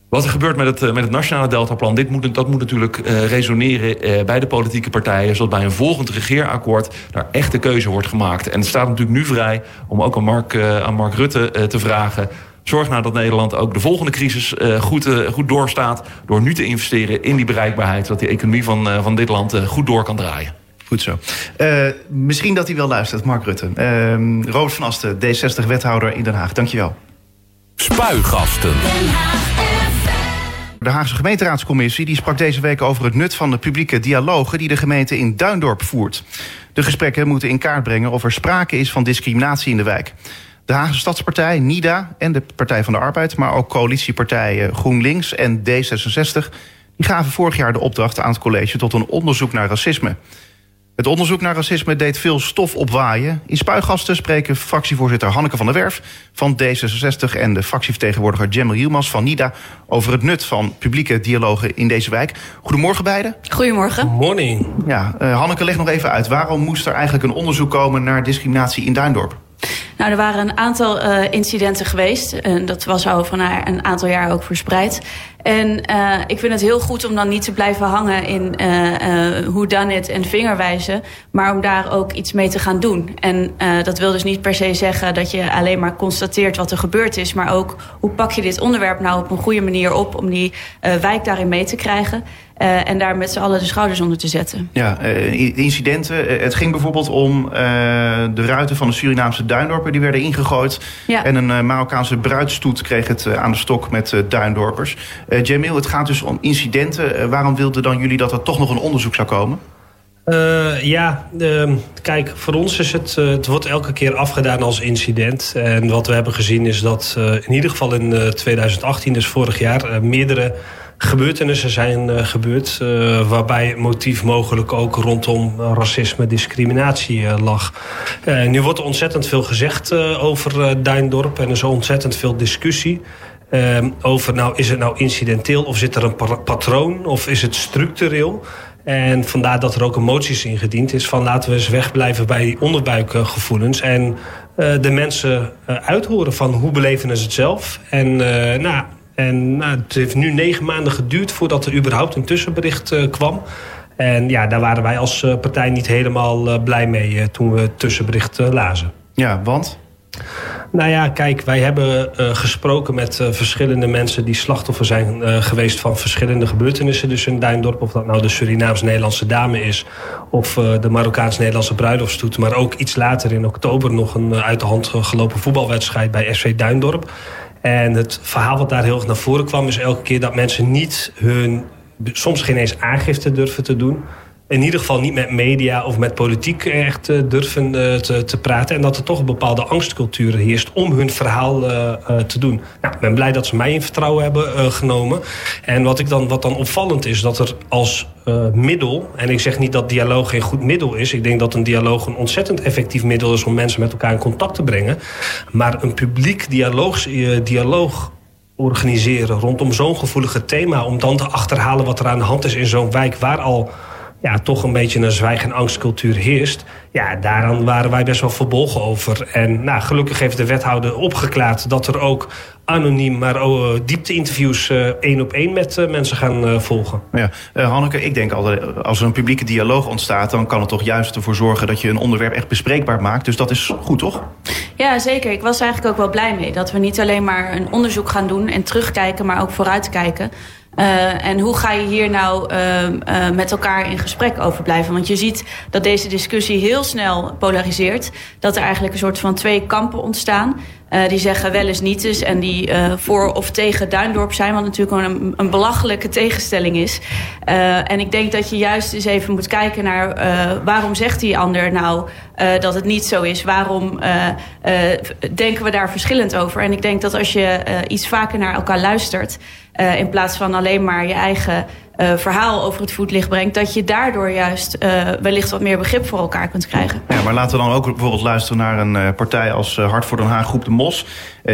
Wat er gebeurt met het, met het nationale deltaplan... Dit moet, dat moet natuurlijk resoneren bij de politieke partijen... zodat bij een volgend regeerakkoord daar echt de keuze wordt gemaakt. En het staat natuurlijk nu vrij om ook aan Mark, aan Mark Rutte te vragen... Zorg nou dat Nederland ook de volgende crisis uh, goed, uh, goed doorstaat... door nu te investeren in die bereikbaarheid... zodat die economie van, uh, van dit land goed door kan draaien. Goed zo. misschien dat hij wel luistert, Mark Rutte. Robert van Asten, D60-wethouder in Den Haag. Dankjewel. Spuigasten. De Haagse gemeenteraadscommissie die sprak deze week over het nut van de publieke dialogen die de gemeente in Duindorp voert. De gesprekken moeten in kaart brengen of er sprake is van discriminatie in de wijk. De Haagse Stadspartij, NIDA en de Partij van de Arbeid... maar ook coalitiepartijen GroenLinks en D66... die gaven vorig jaar de opdracht aan het college tot een onderzoek naar racisme. Het onderzoek naar racisme deed veel stof opwaaien. In Spuigasten spreken fractievoorzitter Hanneke van der Werf van D66... en de fractievertegenwoordiger Jemel Hielmas van NIDA... over het nut van publieke dialogen in deze wijk. Goedemorgen beiden. Goedemorgen. Morning. Ja, uh, Hanneke, leg nog even uit. Waarom moest er eigenlijk een onderzoek komen naar discriminatie in Duindorp? Nou, er waren een aantal uh, incidenten geweest. En dat was al van een aantal jaar ook verspreid. En uh, ik vind het heel goed om dan niet te blijven hangen in uh, hoe dan het en vingerwijzen. Maar om daar ook iets mee te gaan doen. En dat wil dus niet per se zeggen dat je alleen maar constateert wat er gebeurd is. Maar ook hoe pak je dit onderwerp nou op een goede manier op om die wijk daarin mee te krijgen. En daar met z'n allen de schouders onder te zetten. Ja, incidenten. Het ging bijvoorbeeld om de ruiten van de Surinaamse duindorpen. Die werden ingegooid. Ja. En een Marokkaanse bruidstoet kreeg het aan de stok met duindorpers. Jamil, het gaat dus om incidenten. waarom wilden dan jullie dat er toch nog een onderzoek zou komen? ja, kijk, voor ons is het... het wordt elke keer afgedaan als incident. En wat we hebben gezien is dat in ieder geval in 2018, dus vorig jaar... meerdere gebeurtenissen zijn uh, gebeurd... Uh, waarbij het motief mogelijk ook rondom racisme, discriminatie lag. nu wordt ontzettend veel gezegd over Duindorp... en er is ontzettend veel discussie... over nou, is het nou incidenteel of zit er een patroon of is het structureel... En vandaar dat er ook een moties ingediend is van laten we eens wegblijven bij die onderbuikgevoelens. En de mensen uh, uithoren van hoe beleven ze het zelf. En uh, nou, En nou, het heeft nu negen maanden geduurd voordat er überhaupt een tussenbericht kwam. En ja, daar waren wij als partij niet helemaal blij mee toen we het tussenbericht lazen. Ja, want? Nou ja, kijk, wij hebben uh, gesproken met uh, verschillende mensen... die slachtoffer zijn uh, geweest van verschillende gebeurtenissen. Dus in Duindorp, of dat nou de Surinaams-Nederlandse dame is... of de Marokkaans-Nederlandse bruiloftstoet. Maar ook iets later in oktober nog een uit de hand gelopen voetbalwedstrijd... bij SV Duindorp. En het verhaal wat daar heel erg naar voren kwam... is elke keer dat mensen niet hun... soms geen eens aangifte durven te doen in ieder geval niet met media of met politiek echt uh, durven uh, te, te, praten. En dat er toch een bepaalde angstcultuur heerst om hun verhaal uh, te doen. Nou, ik ben blij dat ze mij in vertrouwen hebben genomen. En wat, ik dan, wat dan opvallend is, dat er als middel... en ik zeg niet dat dialoog geen goed middel is. Ik denk dat een dialoog een ontzettend effectief middel is... om mensen met elkaar in contact te brengen. Maar een publiek dialoog, dialoog organiseren rondom zo'n gevoelige thema... om dan te achterhalen wat er aan de hand is in zo'n wijk... waar al ja, toch een beetje een zwijg- en angstcultuur heerst. Ja, daaraan waren wij best wel verbolgen over. En nou, gelukkig heeft de wethouder opgeklaard dat er ook anoniem, maar oh, diepte-interviews uh, één op één met uh, mensen gaan uh, volgen. Ja, Hanneke, ik denk altijd, als er een publieke dialoog ontstaat, dan kan het toch juist ervoor zorgen dat je een onderwerp echt bespreekbaar maakt. Dus dat is goed, toch? Ja, zeker. Ik was eigenlijk ook wel blij mee dat we niet alleen maar een onderzoek gaan doen en terugkijken, maar ook vooruitkijken. Uh, en hoe ga je hier nou uh, met elkaar in gesprek over blijven? Want je ziet dat deze discussie heel snel polariseert. Dat er eigenlijk een soort van twee kampen ontstaan. Die zeggen wel eens niet en die voor of tegen Duindorp zijn. Wat natuurlijk een, een belachelijke tegenstelling is. en ik denk dat je juist eens even moet kijken naar waarom zegt die ander nou dat het niet zo is? Waarom denken we daar verschillend over? En ik denk dat als je iets vaker naar elkaar luistert... In plaats van alleen maar je eigen uh, verhaal over het voetlicht brengt, dat je daardoor juist uh, wellicht wat meer begrip voor elkaar kunt krijgen. Ja, maar laten we dan ook bijvoorbeeld luisteren naar een partij als Hart voor Den Haag, Groep de Mos.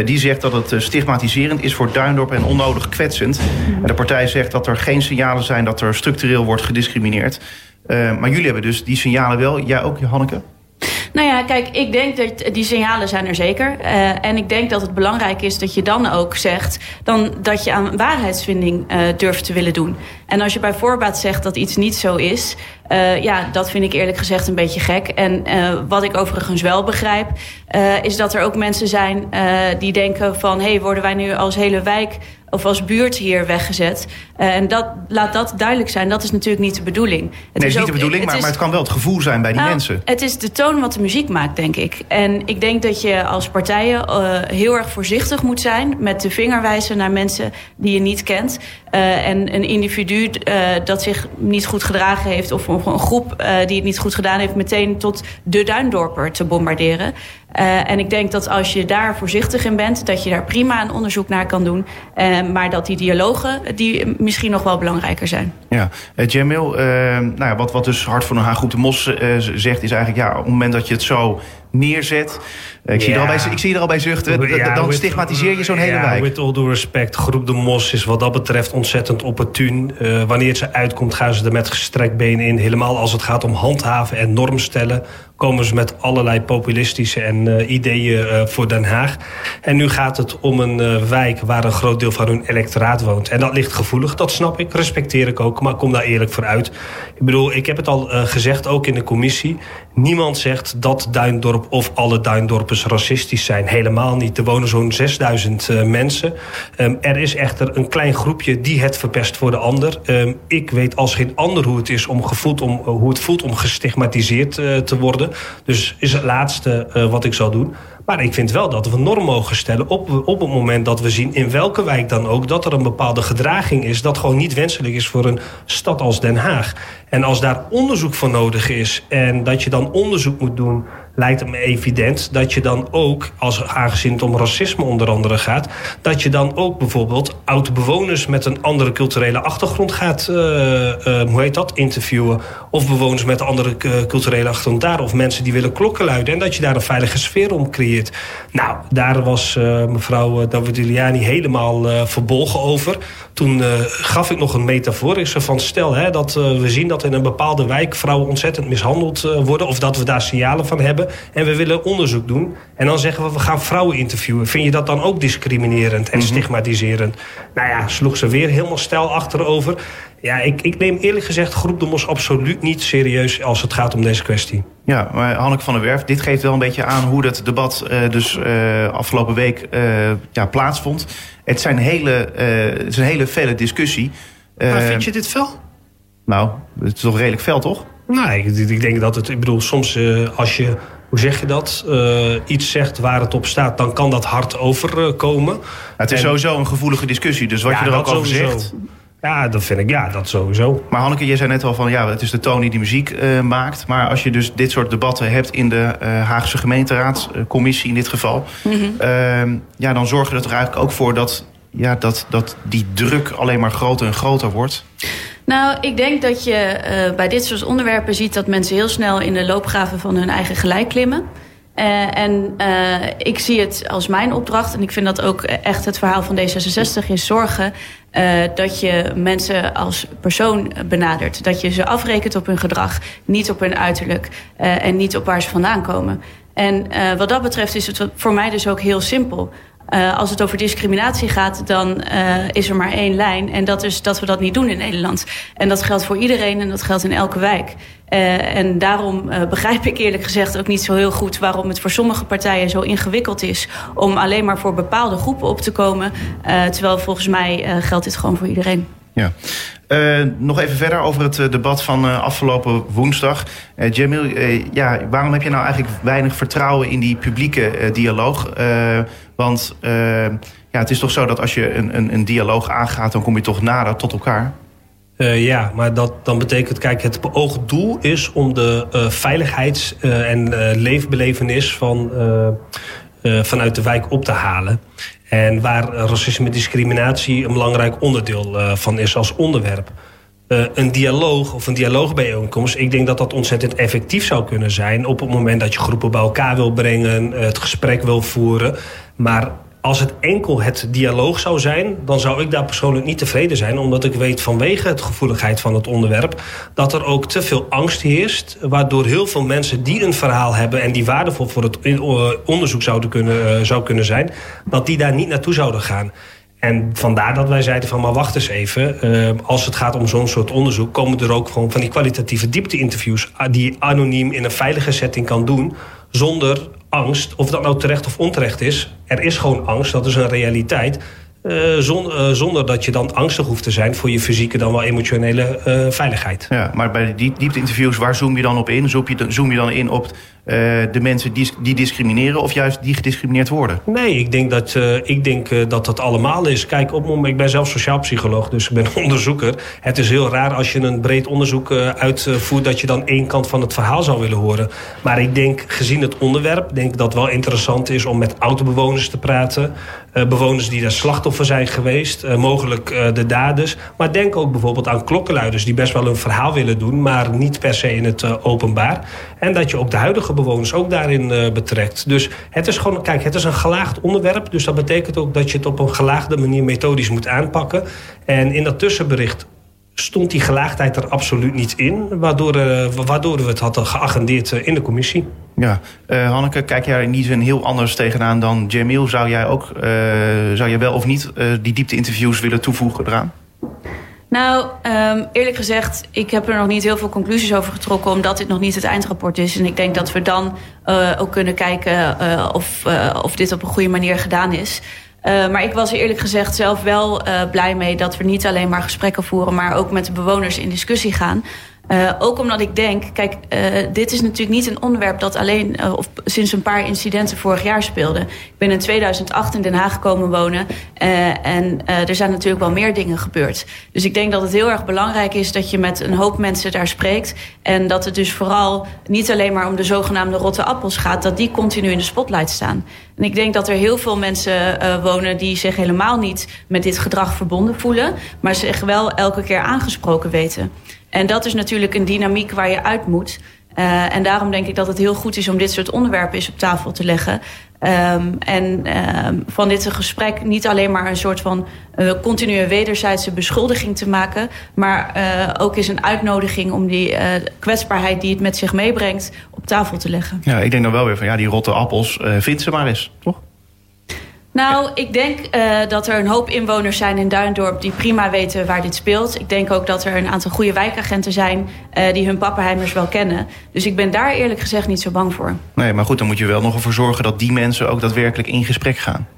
die zegt dat het stigmatiserend is voor Duindorp en onnodig kwetsend. En de partij zegt dat er geen signalen zijn dat er structureel wordt gediscrimineerd. maar jullie hebben dus die signalen wel. Jij ook, Hanneke? Nou ja, kijk, ik denk dat die signalen zijn er zeker. Uh, en ik denk dat het belangrijk is dat je dan ook zegt... Dan dat je aan waarheidsvinding uh, durft te willen doen. En als je bij voorbaat zegt dat iets niet zo is... Uh, ja, dat vind ik eerlijk gezegd een beetje gek. En wat ik overigens wel begrijp... is dat er ook mensen zijn die denken van... hé, hey, worden wij nu als hele wijk of als buurt hier weggezet. Uh, en dat, laat dat duidelijk zijn, dat is natuurlijk niet de bedoeling. Het nee, is niet de bedoeling, maar, maar het kan wel het gevoel zijn bij die nou, mensen. Het is de toon wat de muziek maakt, denk ik. En ik denk dat je als partijen uh, heel erg voorzichtig moet zijn... met de vinger wijzen naar mensen die je niet kent. Uh, en een individu dat zich niet goed gedragen heeft... of een groep die het niet goed gedaan heeft... meteen tot de Duindorper te bombarderen... Uh, en ik denk dat als je daar voorzichtig in bent, dat je daar prima een onderzoek naar kan doen. Uh, maar dat die dialogen die misschien nog wel belangrijker zijn. Ja, uh, Jamil, nou ja, wat, wat dus Hart van den Haag Groep de Mos zegt, is eigenlijk ja, op het moment dat je het zo neerzet. Ik, zie er al bij, ik zie er al bij zuchten. Dan stigmatiseer je zo'n hele wijk. With all due respect, Groep de Mos is wat dat betreft ontzettend opportun. Uh, wanneer het ze uitkomt, gaan ze er met gestrekt benen in. Helemaal als het gaat om handhaven en normstellen komen ze met allerlei populistische en uh, ideeën uh, voor Den Haag. En nu gaat het om een uh, wijk waar een groot deel van hun electoraat woont. En dat ligt gevoelig, dat snap ik, respecteer ik ook, maar kom daar eerlijk voor uit. Ik bedoel, ik heb het al gezegd, ook in de commissie. Niemand zegt dat Duindorp of alle Duindorpers racistisch zijn. Helemaal niet. Er wonen zo'n 6000 mensen. Um, er is echter een klein groepje die het verpest voor de ander. Um, ik weet als geen ander hoe het is om gevoeld om hoe het voelt om gestigmatiseerd te worden. Dus is het laatste uh, wat ik zal doen. Maar ik vind wel dat we norm mogen stellen op, op het moment dat we zien... in welke wijk dan ook, dat er een bepaalde gedraging is... dat gewoon niet wenselijk is voor een stad als Den Haag. En als daar onderzoek voor nodig is en dat je dan onderzoek moet doen lijkt me evident dat je dan ook, als, aangezien het om racisme onder andere gaat, dat je dan ook bijvoorbeeld oude bewoners met een andere culturele achtergrond gaat, uh, uh, hoe heet dat, interviewen. Of bewoners met een andere uh, culturele achtergrond daar, of mensen die willen klokken luiden. En dat je daar een veilige sfeer om creëert. Nou, daar was uh, mevrouw Davidiani helemaal verbolgen over. Toen gaf ik nog een zei van stel hè, dat we zien dat in een bepaalde wijk vrouwen ontzettend mishandeld worden. Of dat we daar signalen van hebben. En we willen onderzoek doen. En dan zeggen we we gaan vrouwen interviewen. Vind je dat dan ook discriminerend en mhm. stigmatiserend? Nou ja, sloeg ze weer helemaal stijl achterover. Ja, ik, ik neem eerlijk gezegd Groep de Mos absoluut niet serieus als het gaat om deze kwestie. Ja, maar Hanneke van der Werf, dit geeft wel een beetje aan hoe dat debat uh, dus uh, afgelopen week uh, ja, plaatsvond. Het, zijn hele, het is een hele felle discussie. Maar vind je dit fel? Nou, het is toch redelijk fel, toch? Nee, ik, ik denk dat het, ik bedoel, soms als je hoe zeg je dat, iets zegt waar het op staat, dan kan dat hard overkomen. het is sowieso een gevoelige discussie, dus wat je er ook over zegt. Ja, dat vind ik, ja, dat sowieso. Maar Hanneke, je zei net al van, ja, het is de Tony die muziek uh, maakt. Maar als je dus dit soort debatten hebt in de uh, Haagse gemeenteraadscommissie in dit geval... Mm -hmm. ja, dan zorg je er toch eigenlijk ook voor dat, ja, dat, dat die druk alleen maar groter en groter wordt? Nou, ik denk dat je uh, bij dit soort onderwerpen ziet dat mensen heel snel in de loopgraven van hun eigen gelijk klimmen. Uh, en uh, ik zie het als mijn opdracht, en ik vind dat ook echt het verhaal van D66, is zorgen uh, dat je mensen als persoon benadert. Dat je ze afrekent op hun gedrag, niet op hun uiterlijk en niet op waar ze vandaan komen. En wat dat betreft is het voor mij dus ook heel simpel. Als het over discriminatie gaat, dan is er maar één lijn. En dat is dat we dat niet doen in Nederland. En dat geldt voor iedereen en dat geldt in elke wijk. Uh, en daarom begrijp ik eerlijk gezegd ook niet zo heel goed waarom het voor sommige partijen zo ingewikkeld is om alleen maar voor bepaalde groepen op te komen. terwijl volgens mij geldt dit gewoon voor iedereen. Ja. Nog even verder over het debat van afgelopen woensdag. Jamil, ja, waarom heb je nou eigenlijk weinig vertrouwen in die publieke dialoog? Want ja, het is toch zo dat als je een, een, een, dialoog aangaat... dan kom je toch nader tot elkaar? Ja, maar dat dan betekent, kijk, het beoogd doel is om de veiligheids- en leefbelevenis van, vanuit de wijk op te halen. En waar racisme en discriminatie een belangrijk onderdeel van is als onderwerp. Een dialoog of een dialoogbijeenkomst, ik denk dat dat ontzettend effectief zou kunnen zijn op het moment dat je groepen bij elkaar wil brengen, het gesprek wil voeren. Maar als het enkel het dialoog zou zijn, dan zou ik daar persoonlijk niet tevreden zijn. Omdat ik weet vanwege het gevoeligheid van het onderwerp dat er ook te veel angst heerst. Waardoor heel veel mensen die een verhaal hebben en die waardevol voor het eh, onderzoek zouden kunnen, uh, zou kunnen zijn, dat die daar niet naartoe zouden gaan. En vandaar dat wij zeiden van, maar wacht eens even. Uh, als het gaat om zo'n soort onderzoek... komen er ook gewoon van die kwalitatieve diepte-interviews... die je anoniem in een veilige setting kan doen... zonder angst, of dat nou terecht of onterecht is... er is gewoon angst, dat is een realiteit... Uh, zonder dat je dan angstig hoeft te zijn voor je fysieke dan wel emotionele uh, veiligheid. Ja, maar bij die diepte-interviews, waar zoom je dan op in? Je, zoom je dan in op uh, de mensen die, die, discrimineren of juist die gediscrimineerd worden? Nee, ik denk dat ik denk, dat dat allemaal is. Kijk, op ik ben zelf sociaal psycholoog, dus ik ben onderzoeker. Het is heel raar als je een breed onderzoek uitvoert... dat je dan één kant van het verhaal zou willen horen. Maar ik denk, gezien het onderwerp, denk dat het wel interessant is... om met autobewoners te praten. bewoners die daar slachtoffer zijn geweest. Mogelijk de daders. Maar denk ook bijvoorbeeld aan klokkenluiders... die best wel een verhaal willen doen... maar niet per se in het openbaar. En dat je ook de huidige bewoners ook daarin betrekt. Dus het is gewoon... Kijk, het is een gelaagd onderwerp. Dus dat betekent ook dat je het op een gelaagde manier methodisch moet aanpakken. En in dat tussenbericht stond die gelaagdheid er absoluut niet in. Waardoor, uh, waardoor we het hadden geagendeerd uh, in de commissie. Ja, Hanneke, kijk jij in die zin heel anders tegenaan dan Jamil? Zou jij ook, zou jij wel of niet die diepte-interviews willen toevoegen eraan? Nou, um, eerlijk gezegd, ik heb er nog niet heel veel conclusies over getrokken... omdat dit nog niet het eindrapport is. En ik denk dat we dan ook kunnen kijken of, of dit op een goede manier gedaan is... Maar ik was er eerlijk gezegd zelf wel blij mee dat we niet alleen maar gesprekken voeren, maar ook met de bewoners in discussie gaan. Uh, ook omdat ik denk, kijk, uh, dit is natuurlijk niet een onderwerp dat alleen uh, of sinds een paar incidenten vorig jaar speelde. Ik ben in 2008 in Den Haag komen wonen en er zijn natuurlijk wel meer dingen gebeurd. Dus ik denk dat het heel erg belangrijk is dat je met een hoop mensen daar spreekt. En dat het dus vooral niet alleen maar om de zogenaamde rotte appels gaat, dat die continu in de spotlight staan. En ik denk dat er heel veel mensen wonen die zich helemaal niet met dit gedrag verbonden voelen, maar zich wel elke keer aangesproken weten. En dat is natuurlijk een dynamiek waar je uit moet. Uh, en daarom denk ik dat het heel goed is om dit soort onderwerpen eens op tafel te leggen. Um, en um, van dit gesprek niet alleen maar een soort van uh, continue wederzijdse beschuldiging te maken, maar uh, ook eens een uitnodiging om die kwetsbaarheid die het met zich meebrengt op tafel te leggen. Ja, ik denk dan wel weer van ja, die rotte appels, vind ze maar eens, toch? Nou, ik denk uh, dat er een hoop inwoners zijn in Duindorp die prima weten waar dit speelt. Ik denk ook dat er een aantal goede wijkagenten zijn uh, die hun pappenheimers wel kennen. Dus ik ben daar eerlijk gezegd niet zo bang voor. Nee, maar goed, dan moet je wel nog ervoor zorgen dat die mensen ook daadwerkelijk in gesprek gaan.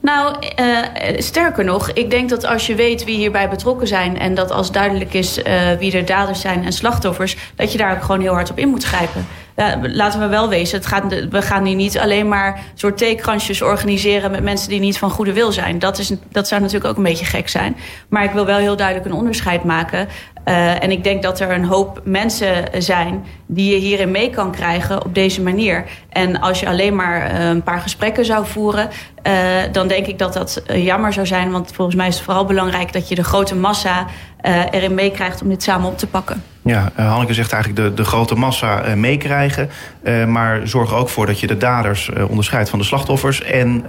Nou, uh, sterker nog, ik denk dat als je weet wie hierbij betrokken zijn... en dat als duidelijk is uh, wie er daders zijn en slachtoffers... dat je daar ook gewoon heel hard op in moet grijpen. Laten we wel wezen, het gaat, we gaan hier niet alleen maar soort theekransjes organiseren... met mensen die niet van goede wil zijn. Dat, is, dat zou natuurlijk ook een beetje gek zijn. Maar ik wil wel heel duidelijk een onderscheid maken. Uh, en ik denk dat er een hoop mensen zijn die je hierin mee kan krijgen op deze manier. En als je alleen maar uh, een paar gesprekken zou voeren, uh, dan denk ik dat dat jammer zou zijn. Want volgens mij is het vooral belangrijk dat je de grote massa erin meekrijgt om dit samen op te pakken. Ja, Hanneke zegt eigenlijk de, de grote massa meekrijgen. maar zorg er ook voor dat je de daders onderscheidt van de slachtoffers. En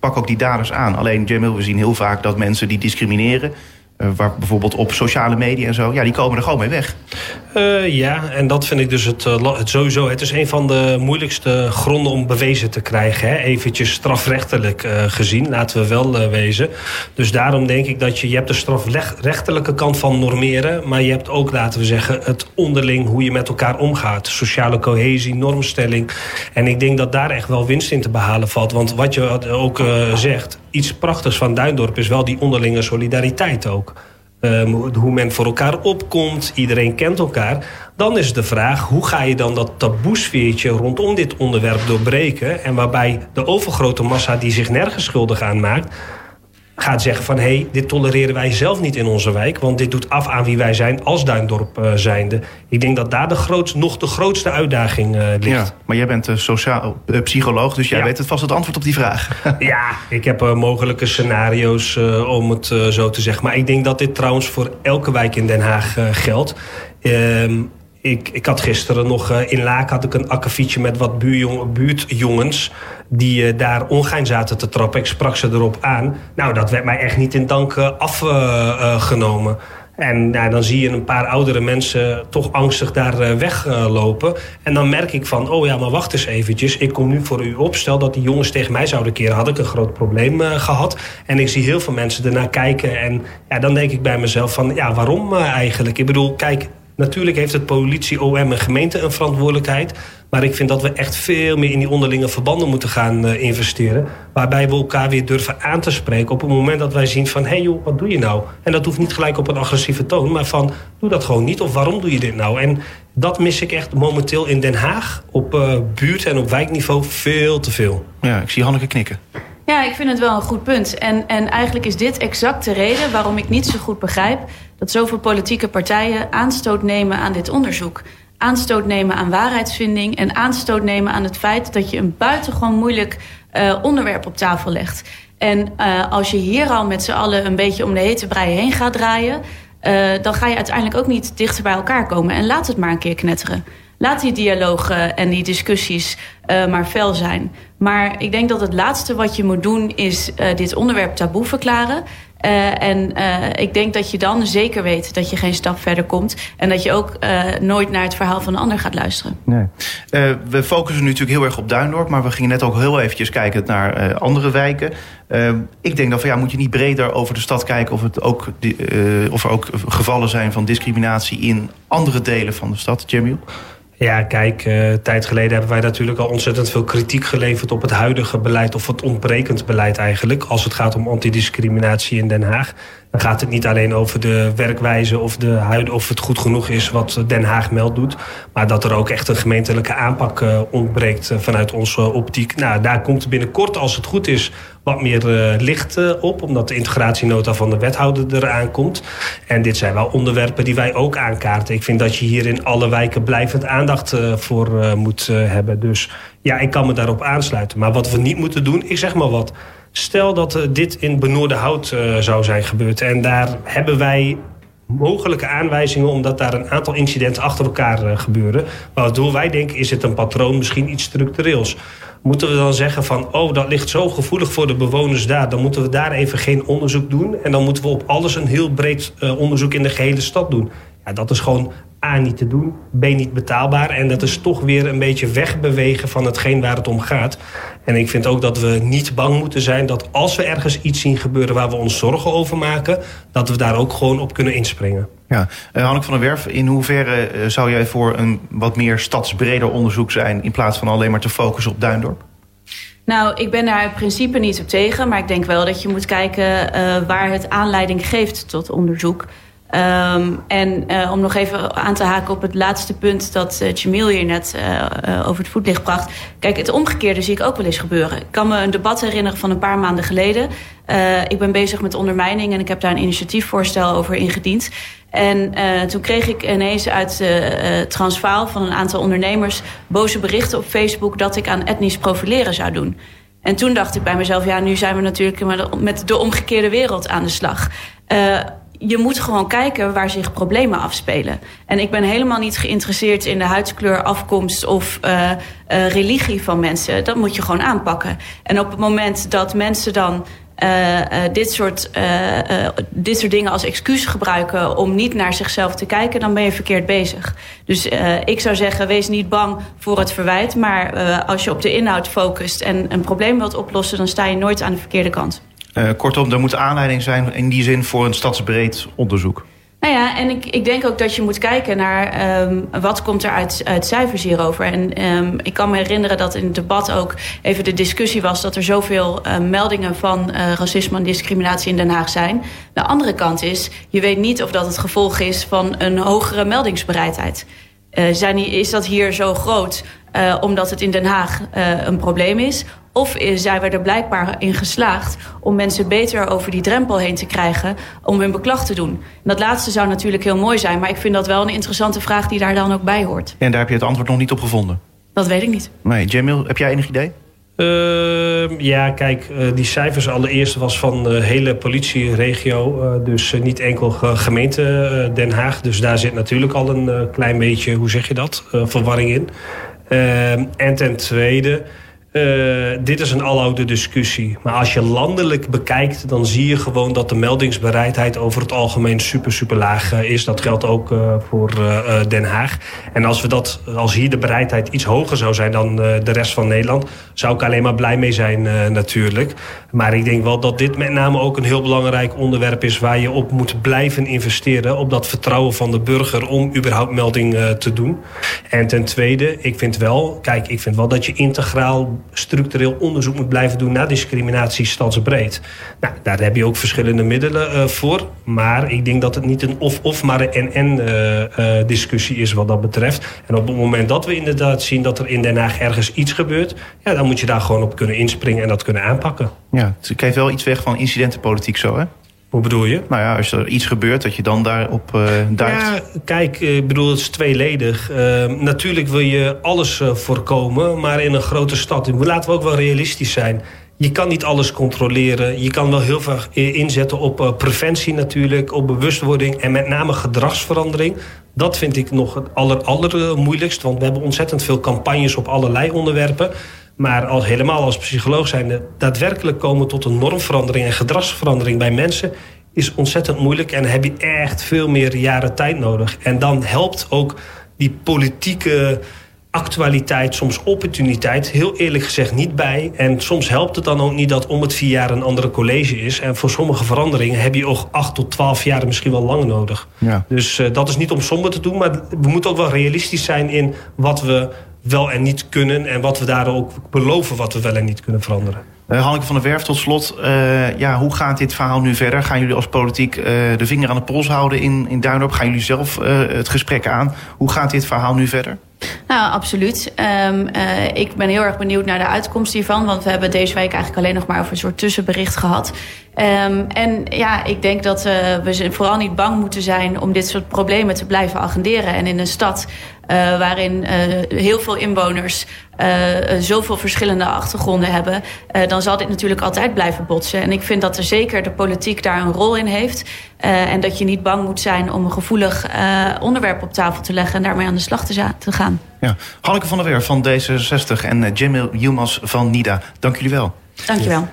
pak ook die daders aan. Alleen, Jamil, we zien heel vaak dat mensen die discrimineren uh, waar bijvoorbeeld op sociale media en zo, ja, die komen er gewoon mee weg. Uh, ja, en dat vind ik dus het, uh, het, sowieso. Het is een van de moeilijkste gronden om bewezen te krijgen. Hè? Eventjes strafrechtelijk gezien, laten we wel wezen. Dus daarom denk ik dat je, je hebt de strafrechtelijke kant van normeren, maar je hebt ook, laten we zeggen, het onderling hoe je met elkaar omgaat. Sociale cohesie, normstelling. En ik denk dat daar echt wel winst in te behalen valt. Want wat je ook zegt, iets prachtigs van Duindorp is wel die onderlinge solidariteit ook. Um, hoe men voor elkaar opkomt, iedereen kent elkaar. Dan is de vraag, hoe ga je dan dat taboesfeertje rondom dit onderwerp doorbreken... en waarbij de overgrote massa die zich nergens schuldig aan maakt gaat zeggen van... hé, hey, dit tolereren wij zelf niet in onze wijk... want dit doet af aan wie wij zijn als Duindorp uh, zijnde. Ik denk dat daar de grootst, nog de grootste uitdaging uh, ligt. Ja, maar jij bent uh, sociaal psycholoog, dus jij ja. weet het vast het antwoord op die vraag. ja, ik heb mogelijke scenario's om het zo te zeggen. Maar ik denk dat dit trouwens voor elke wijk in Den Haag geldt. Ehm, ik, ik had gisteren nog in Laak had ik een akkefietje met wat buurtjongens die uh, daar ongein zaten te trappen. Ik sprak ze erop aan. Nou, dat werd mij echt niet in dank uh, afgenomen. En nou, dan zie je een paar oudere mensen toch angstig daar weglopen. en dan merk ik van, oh ja, maar wacht eens eventjes. Ik kom nu voor u op. Stel dat die jongens tegen mij zouden keren, had ik een groot probleem gehad. En ik zie heel veel mensen ernaar kijken. En ja, dan denk ik bij mezelf van, ja, waarom eigenlijk? Ik bedoel, kijk, Natuurlijk heeft het politie, OM en gemeente een verantwoordelijkheid. Maar ik vind dat we echt veel meer in die onderlinge verbanden moeten gaan uh, investeren. Waarbij we elkaar weer durven aan te spreken op het moment dat wij zien van... hé hey joh, wat doe je nou? En dat hoeft niet gelijk op een agressieve toon, maar van... doe dat gewoon niet of waarom doe je dit nou? En dat mis ik echt momenteel in Den Haag op uh, buurt- en op wijkniveau veel te veel. Ja, ik zie Hanneke knikken. Ja, ik vind het wel een goed punt. En, en eigenlijk is dit exact de reden waarom ik niet zo goed begrijp... dat zoveel politieke partijen aanstoot nemen aan dit onderzoek. Aanstoot nemen aan waarheidsvinding... en aanstoot nemen aan het feit dat je een buitengewoon moeilijk uh, onderwerp op tafel legt. En uh, als je hier al met z'n allen een beetje om de hete brei heen gaat draaien... Uh, dan ga je uiteindelijk ook niet dichter bij elkaar komen. En laat het maar een keer knetteren. Laat die dialogen en die discussies maar fel zijn. Maar ik denk dat het laatste wat je moet doen is dit onderwerp taboe verklaren. Uh, en ik denk dat je dan zeker weet dat je geen stap verder komt. En dat je ook nooit naar het verhaal van een ander gaat luisteren. Nee. we focussen nu natuurlijk heel erg op Duindorp. Maar we gingen net ook heel eventjes kijken naar andere wijken. ik denk dat van, ja, moet je niet breder over de stad kijken... of, het ook, of er ook gevallen zijn van discriminatie in andere delen van de stad, Jamil? Ja, kijk, uh, tijd geleden hebben wij natuurlijk al ontzettend veel kritiek geleverd op het huidige beleid, of het ontbrekend beleid eigenlijk, als het gaat om antidiscriminatie in Den Haag. Dan gaat het niet alleen over de werkwijze of, de huid, of het goed genoeg is wat Den Haag meldt doet. Maar dat er ook echt een gemeentelijke aanpak uh, ontbreekt uh, vanuit onze optiek. Nou, daar komt binnenkort, als het goed is, wat meer uh, licht op. Omdat de integratienota van de wethouder eraan komt. En dit zijn wel onderwerpen die wij ook aankaarten. Ik vind dat je hier in alle wijken blijvend aandacht voor moet hebben. Dus ja, ik kan me daarop aansluiten. Maar wat we niet moeten doen, ik zeg maar wat Stel dat dit in Benoordenhout uh, zou zijn gebeurd. En daar hebben wij mogelijke aanwijzingen... omdat daar een aantal incidenten achter elkaar gebeuren. Waardoor wij denken, is het een patroon, misschien iets structureels. Moeten we dan zeggen van, oh, dat ligt zo gevoelig voor de bewoners daar... dan moeten we daar even geen onderzoek doen... en dan moeten we op alles een heel breed onderzoek in de gehele stad doen. Ja, dat is gewoon A, niet te doen, B, niet betaalbaar. En dat is toch weer een beetje wegbewegen van hetgeen waar het om gaat. En ik vind ook dat we niet bang moeten zijn dat als we ergens iets zien gebeuren waar we ons zorgen over maken, dat we daar ook gewoon op kunnen inspringen. Ja, uh, Hanneke van der Werf, in hoeverre uh, zou jij voor een wat meer stadsbreder onderzoek zijn in plaats van alleen maar te focussen op Duindorp? Nou, ik ben daar in principe niet op tegen, maar ik denk wel dat je moet kijken uh, waar het aanleiding geeft tot onderzoek. Um, en uh, om nog even aan te haken op het laatste punt dat uh, Jamil hier net uh, over het voetlicht bracht. Kijk, het omgekeerde zie ik ook wel eens gebeuren. Ik kan me een debat herinneren van een paar maanden geleden. ik ben bezig met ondermijning en ik heb daar een initiatiefvoorstel over ingediend. En toen kreeg ik ineens uit Transvaal van een aantal ondernemers boze berichten op Facebook dat ik aan etnisch profileren zou doen. En toen dacht ik bij mezelf, ja, nu zijn we natuurlijk met de omgekeerde wereld aan de slag je moet gewoon kijken waar zich problemen afspelen. En ik ben helemaal niet geïnteresseerd in de huidskleur, afkomst of uh, uh, religie van mensen. Dat moet je gewoon aanpakken. En op het moment dat mensen dan uh, dit, soort, dit soort dingen als excuus gebruiken om niet naar zichzelf te kijken, dan ben je verkeerd bezig. Dus ik zou zeggen, wees niet bang voor het verwijt. Maar als je op de inhoud focust en een probleem wilt oplossen, dan sta je nooit aan de verkeerde kant. Uh, kortom, er moet aanleiding zijn in die zin voor een stadsbreed onderzoek. Nou ja, en ik, ik denk ook dat je moet kijken naar um, wat komt er uit, uit cijfers hierover. En um, ik kan me herinneren dat in het debat ook even de discussie was... dat er zoveel uh, meldingen van uh, racisme en discriminatie in Den Haag zijn. De andere kant is, je weet niet of dat het gevolg is van een hogere meldingsbereidheid. Uh, zijn, is dat hier zo groot omdat het in Den Haag een probleem is? Of zijn we er blijkbaar in geslaagd om mensen beter over die drempel heen te krijgen om hun beklag te doen? En dat laatste zou natuurlijk heel mooi zijn, maar ik vind dat wel een interessante vraag die daar dan ook bij hoort. En daar heb je het antwoord nog niet op gevonden? Dat weet ik niet. Nee, Jamil, heb jij enig idee? Uh, ja, kijk, uh, die cijfers allereerst was van de hele politieregio. Uh, dus niet enkel gemeente Den Haag. Dus daar zit natuurlijk al een klein beetje, hoe zeg je dat, verwarring in. Ehm, en ten tweede... Uh, dit is een aloude discussie. Maar als je landelijk bekijkt, dan zie je gewoon dat de meldingsbereidheid over het algemeen super, super laag uh, is. Dat geldt ook uh, voor Den Haag. En als, we dat, als hier de bereidheid iets hoger zou zijn dan de rest van Nederland, zou ik alleen maar blij mee zijn natuurlijk. Maar ik denk wel dat dit met name ook een heel belangrijk onderwerp is waar je op moet blijven investeren. Op dat vertrouwen van de burger om überhaupt melding te doen. En ten tweede, ik vind wel, kijk, ik vind wel dat je integraal structureel onderzoek moet blijven doen naar discriminatie stadsbreed. Nou, daar heb je ook verschillende middelen uh, voor. Maar ik denk dat het niet een of-of, maar een en-en uh, uh, discussie is wat dat betreft. En op het moment dat we inderdaad zien dat er in Den Haag ergens iets gebeurt, ja, dan moet je daar gewoon op kunnen inspringen en dat kunnen aanpakken. Ja, het geeft wel iets weg van incidentenpolitiek zo, hè? Hoe bedoel je? Nou ja, als er iets gebeurt, dat je dan daarop uh, duikt. Ja, kijk, ik bedoel, het is tweeledig. Uh, natuurlijk wil je alles uh, voorkomen, maar in een grote stad... laten we ook wel realistisch zijn. Je kan niet alles controleren. Je kan wel heel veel inzetten op preventie natuurlijk, op bewustwording... en met name gedragsverandering. Dat vind ik nog het aller, allermoeilijkst, want we hebben ontzettend veel campagnes op allerlei onderwerpen... Maar als, helemaal als psycholoog zijn, daadwerkelijk komen tot een normverandering en gedragsverandering bij mensen is ontzettend moeilijk. En heb je echt veel meer jaren tijd nodig. En dan helpt ook die politieke actualiteit, soms opportuniteit, heel eerlijk gezegd niet bij. En soms helpt het dan ook niet dat om het vier jaar een andere college is. En voor sommige veranderingen heb je ook acht tot twaalf jaar misschien wel langer nodig. Ja. Dus uh, dat is niet om somber te doen, maar we moeten ook wel realistisch zijn in wat we wel en niet kunnen... en wat we daar ook beloven wat we wel en niet kunnen veranderen. Uh, Hanneke van der Werf, tot slot. Uh, ja, hoe gaat dit verhaal nu verder? Gaan jullie als politiek uh, de vinger aan de pols houden in, in Duinop? Gaan jullie zelf het gesprek aan? Hoe gaat dit verhaal nu verder? Nou, absoluut. Um, ik ben heel erg benieuwd naar de uitkomst hiervan. Want we hebben deze week eigenlijk alleen nog maar over een soort tussenbericht gehad. Um, en ja, ik denk dat we vooral niet bang moeten zijn om dit soort problemen te blijven agenderen. En in een stad waarin heel veel inwoners zoveel verschillende achtergronden hebben, dan zal dit natuurlijk altijd blijven botsen. En ik vind dat er zeker de politiek daar een rol in heeft. en dat je niet bang moet zijn om een gevoelig onderwerp op tafel te leggen en daarmee aan de slag te, gaan. Ja. Hanneke van der Weer van D66 en Jamil Yilmaz van NIDA, dank jullie wel. Dankjewel.